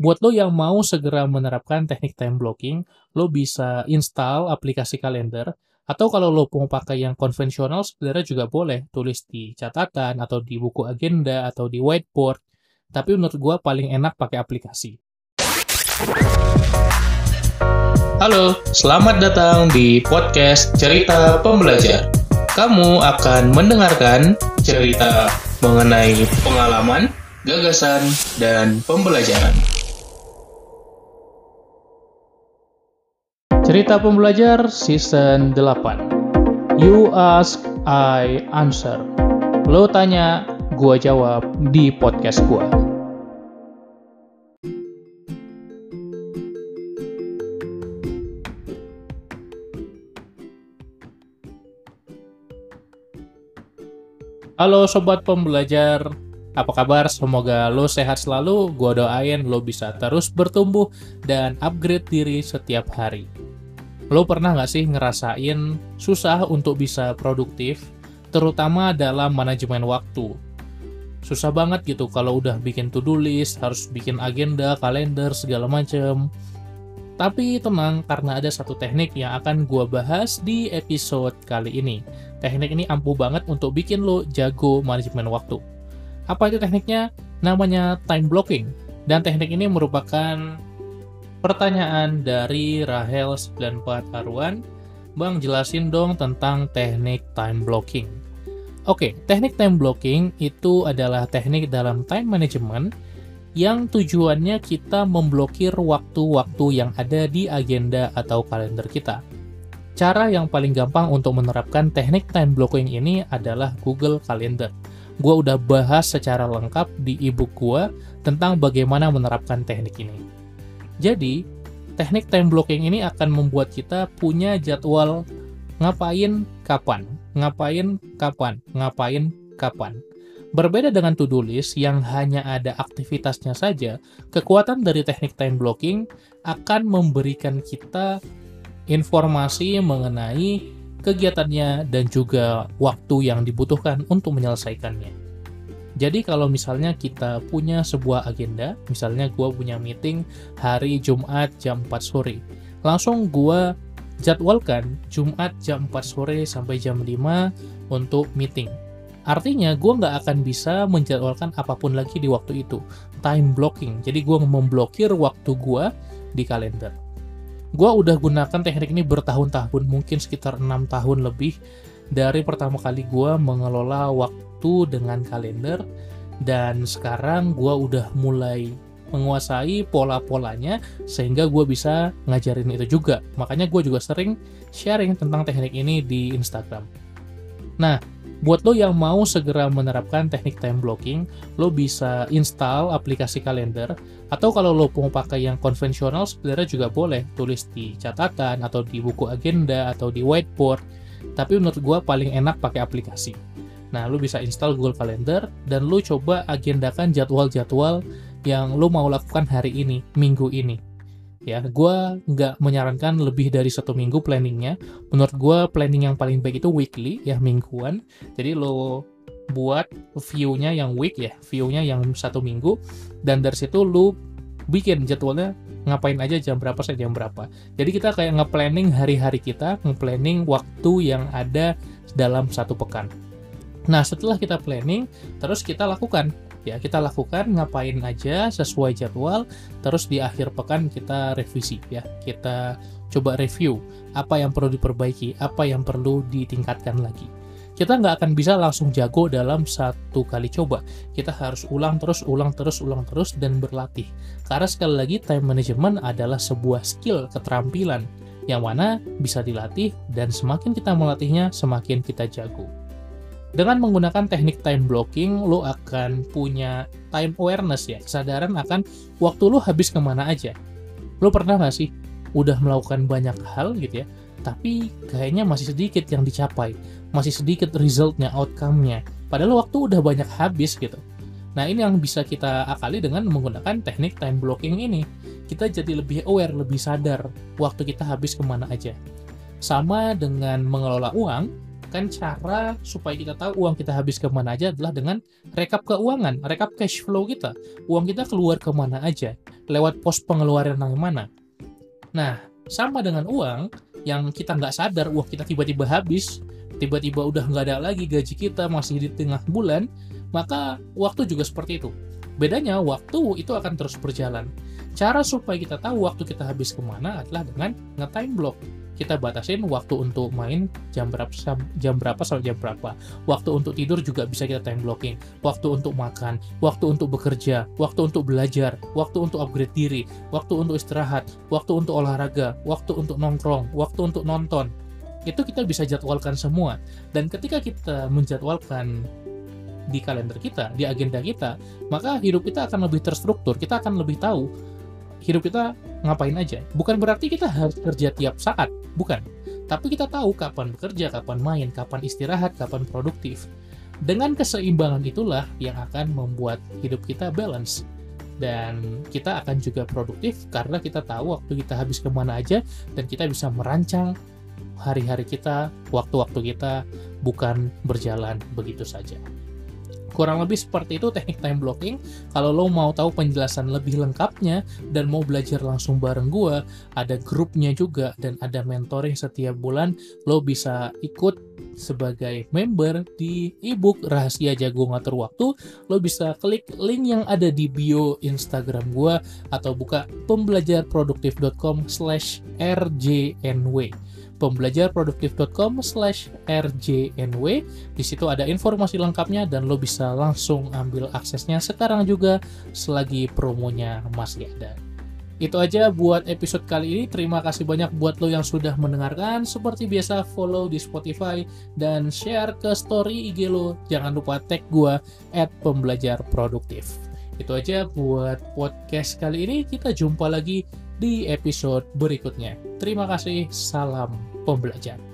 buat lo yang mau segera menerapkan teknik time blocking, lo bisa install aplikasi kalender, atau kalau lo mau pakai yang konvensional sebenarnya juga boleh tulis di catatan atau di buku agenda atau di whiteboard. Tapi menurut gue paling enak pakai aplikasi. Halo, selamat datang di podcast Cerita Pembelajar. Kamu akan mendengarkan cerita mengenai pengalaman, gagasan, dan pembelajaran. Cerita Pembelajar Season 8 You ask, I answer Lo tanya, gua jawab di podcast gua. Halo Sobat Pembelajar, apa kabar? Semoga lo sehat selalu, gua doain lo bisa terus bertumbuh dan upgrade diri setiap hari. Lo pernah nggak sih ngerasain susah untuk bisa produktif, terutama dalam manajemen waktu? Susah banget gitu kalau udah bikin to-do list, harus bikin agenda, kalender, segala macem. Tapi tenang, karena ada satu teknik yang akan gue bahas di episode kali ini. Teknik ini ampuh banget untuk bikin lo jago manajemen waktu. Apa itu tekniknya? Namanya time blocking. Dan teknik ini merupakan Pertanyaan dari Rahel 94 Arwan, Bang jelasin dong tentang teknik time blocking. Oke, teknik time blocking itu adalah teknik dalam time management yang tujuannya kita memblokir waktu-waktu yang ada di agenda atau kalender kita. Cara yang paling gampang untuk menerapkan teknik time blocking ini adalah Google Calendar. Gua udah bahas secara lengkap di ebook gua tentang bagaimana menerapkan teknik ini. Jadi, teknik time blocking ini akan membuat kita punya jadwal ngapain kapan, ngapain kapan, ngapain kapan. Berbeda dengan to-do list yang hanya ada aktivitasnya saja, kekuatan dari teknik time blocking akan memberikan kita informasi mengenai kegiatannya dan juga waktu yang dibutuhkan untuk menyelesaikannya. Jadi kalau misalnya kita punya sebuah agenda, misalnya gue punya meeting hari Jumat jam 4 sore, langsung gue jadwalkan Jumat jam 4 sore sampai jam 5 untuk meeting. Artinya gue nggak akan bisa menjadwalkan apa pun lagi di waktu itu. Time blocking, jadi gue memblokir waktu gue di kalender. Gue udah gunakan teknik ini bertahun-tahun, mungkin sekitar 6 tahun lebih dari pertama kali gue mengelola waktu waktu dengan kalender dan sekarang gue udah mulai menguasai pola-polanya sehingga gue bisa ngajarin itu juga. Makanya gue juga sering sharing tentang teknik ini di Instagram. Nah buat lo yang mau segera menerapkan teknik time blocking lo bisa install aplikasi kalender atau kalau lo mau pakai yang konvensional sebenarnya juga boleh tulis di catatan atau di buku agenda atau di whiteboard. Tapi menurut gue paling enak pakai aplikasi Nah, lu bisa install Google Calendar dan lu coba agendakan jadwal-jadwal yang lu mau lakukan hari ini, minggu ini. Ya, gue nggak menyarankan lebih dari satu minggu planningnya. Menurut gue planning yang paling baik itu weekly, ya mingguan. Jadi lo buat view-nya yang week ya, view-nya yang satu minggu. Dan dari situ lu bikin jadwalnya ngapain aja jam berapa sampai jam berapa. Jadi kita kayak nge-planning hari-hari kita, nge-planning waktu yang ada dalam satu pekan. Nah, setelah kita planning, terus kita lakukan. Ya, kita lakukan ngapain aja sesuai jadwal, terus di akhir pekan kita revisi ya. Kita coba review apa yang perlu diperbaiki, apa yang perlu ditingkatkan lagi. Kita nggak akan bisa langsung jago dalam satu kali coba. Kita harus ulang terus, ulang terus, ulang terus, dan berlatih. Karena sekali lagi, time management adalah sebuah skill, keterampilan, yang mana bisa dilatih, dan semakin kita melatihnya, semakin kita jago. Dengan menggunakan teknik time blocking, lo akan punya time awareness ya, kesadaran akan waktu lo habis ke mana aja. Lo pernah nggak sih udah melakukan banyak hal gitu ya, tapi kayaknya masih sedikit yang dicapai, masih sedikit resultnya, outcome-nya. Padahal waktu udah banyak habis gitu. Nah ini yang bisa kita akali dengan menggunakan teknik time blocking ini. Kita jadi lebih aware, lebih sadar waktu kita habis ke mana aja. Sama dengan mengelola uang, kan cara supaya kita tahu uang kita habis ke mana aja adalah dengan rekap keuangan, rekap cash flow kita. Uang kita keluar ke mana aja. lewat pos pengeluaran yang mana. Nah, sama dengan uang yang kita nggak sadar, uang kita tiba-tiba habis, tiba-tiba udah nggak ada lagi gaji kita masih di tengah bulan, maka waktu juga seperti itu. Bedanya waktu itu akan terus berjalan. Cara supaya kita tahu waktu kita habis ke mana adalah dengan nge-time block. Kita batasin waktu untuk main jam berapa jam berapa sampai jam berapa. Waktu untuk tidur juga bisa kita time blocking. Waktu untuk makan, waktu untuk bekerja, waktu untuk belajar, waktu untuk upgrade diri, waktu untuk istirahat, waktu untuk olahraga, waktu untuk nongkrong, waktu untuk nonton. Itu kita bisa jadwalkan semua. Dan ketika kita menjadwalkan di kalender kita, di agenda kita, maka hidup kita akan lebih terstruktur. Kita akan lebih tahu hidup kita ngapain aja. Bukan berarti kita harus kerja tiap saat, bukan. Tapi kita tahu kapan bekerja, kapan main, kapan istirahat, kapan produktif. Dengan keseimbangan itulah yang akan membuat hidup kita balance. Dan kita akan juga produktif karena kita tahu waktu kita habis ke mana aja dan kita bisa merancang hari-hari kita, waktu-waktu kita bukan berjalan begitu saja. Kurang lebih seperti itu teknik time blocking. Kalau lo mau tahu penjelasan lebih lengkapnya dan mau belajar langsung bareng gue, ada grupnya juga dan ada mentoring setiap bulan. Lo bisa ikut sebagai member di ebook Rahasia Jago Ngatur Waktu. Lo bisa klik link yang ada di bio Instagram gue atau buka pembelajarproduktif.com slash rjnw pembelajarproduktif.com slash rjnw. Di situ ada informasi lengkapnya dan lo bisa langsung ambil aksesnya sekarang juga selagi promonya masih ada. Itu aja buat episode kali ini. Terima kasih banyak buat lo yang sudah mendengarkan. Seperti biasa, follow di Spotify dan share ke story IG lo. Jangan lupa tag gue at pembelajar produktif. Itu aja buat podcast kali ini. Kita jumpa lagi di episode berikutnya. Terima kasih, salam pembelajar.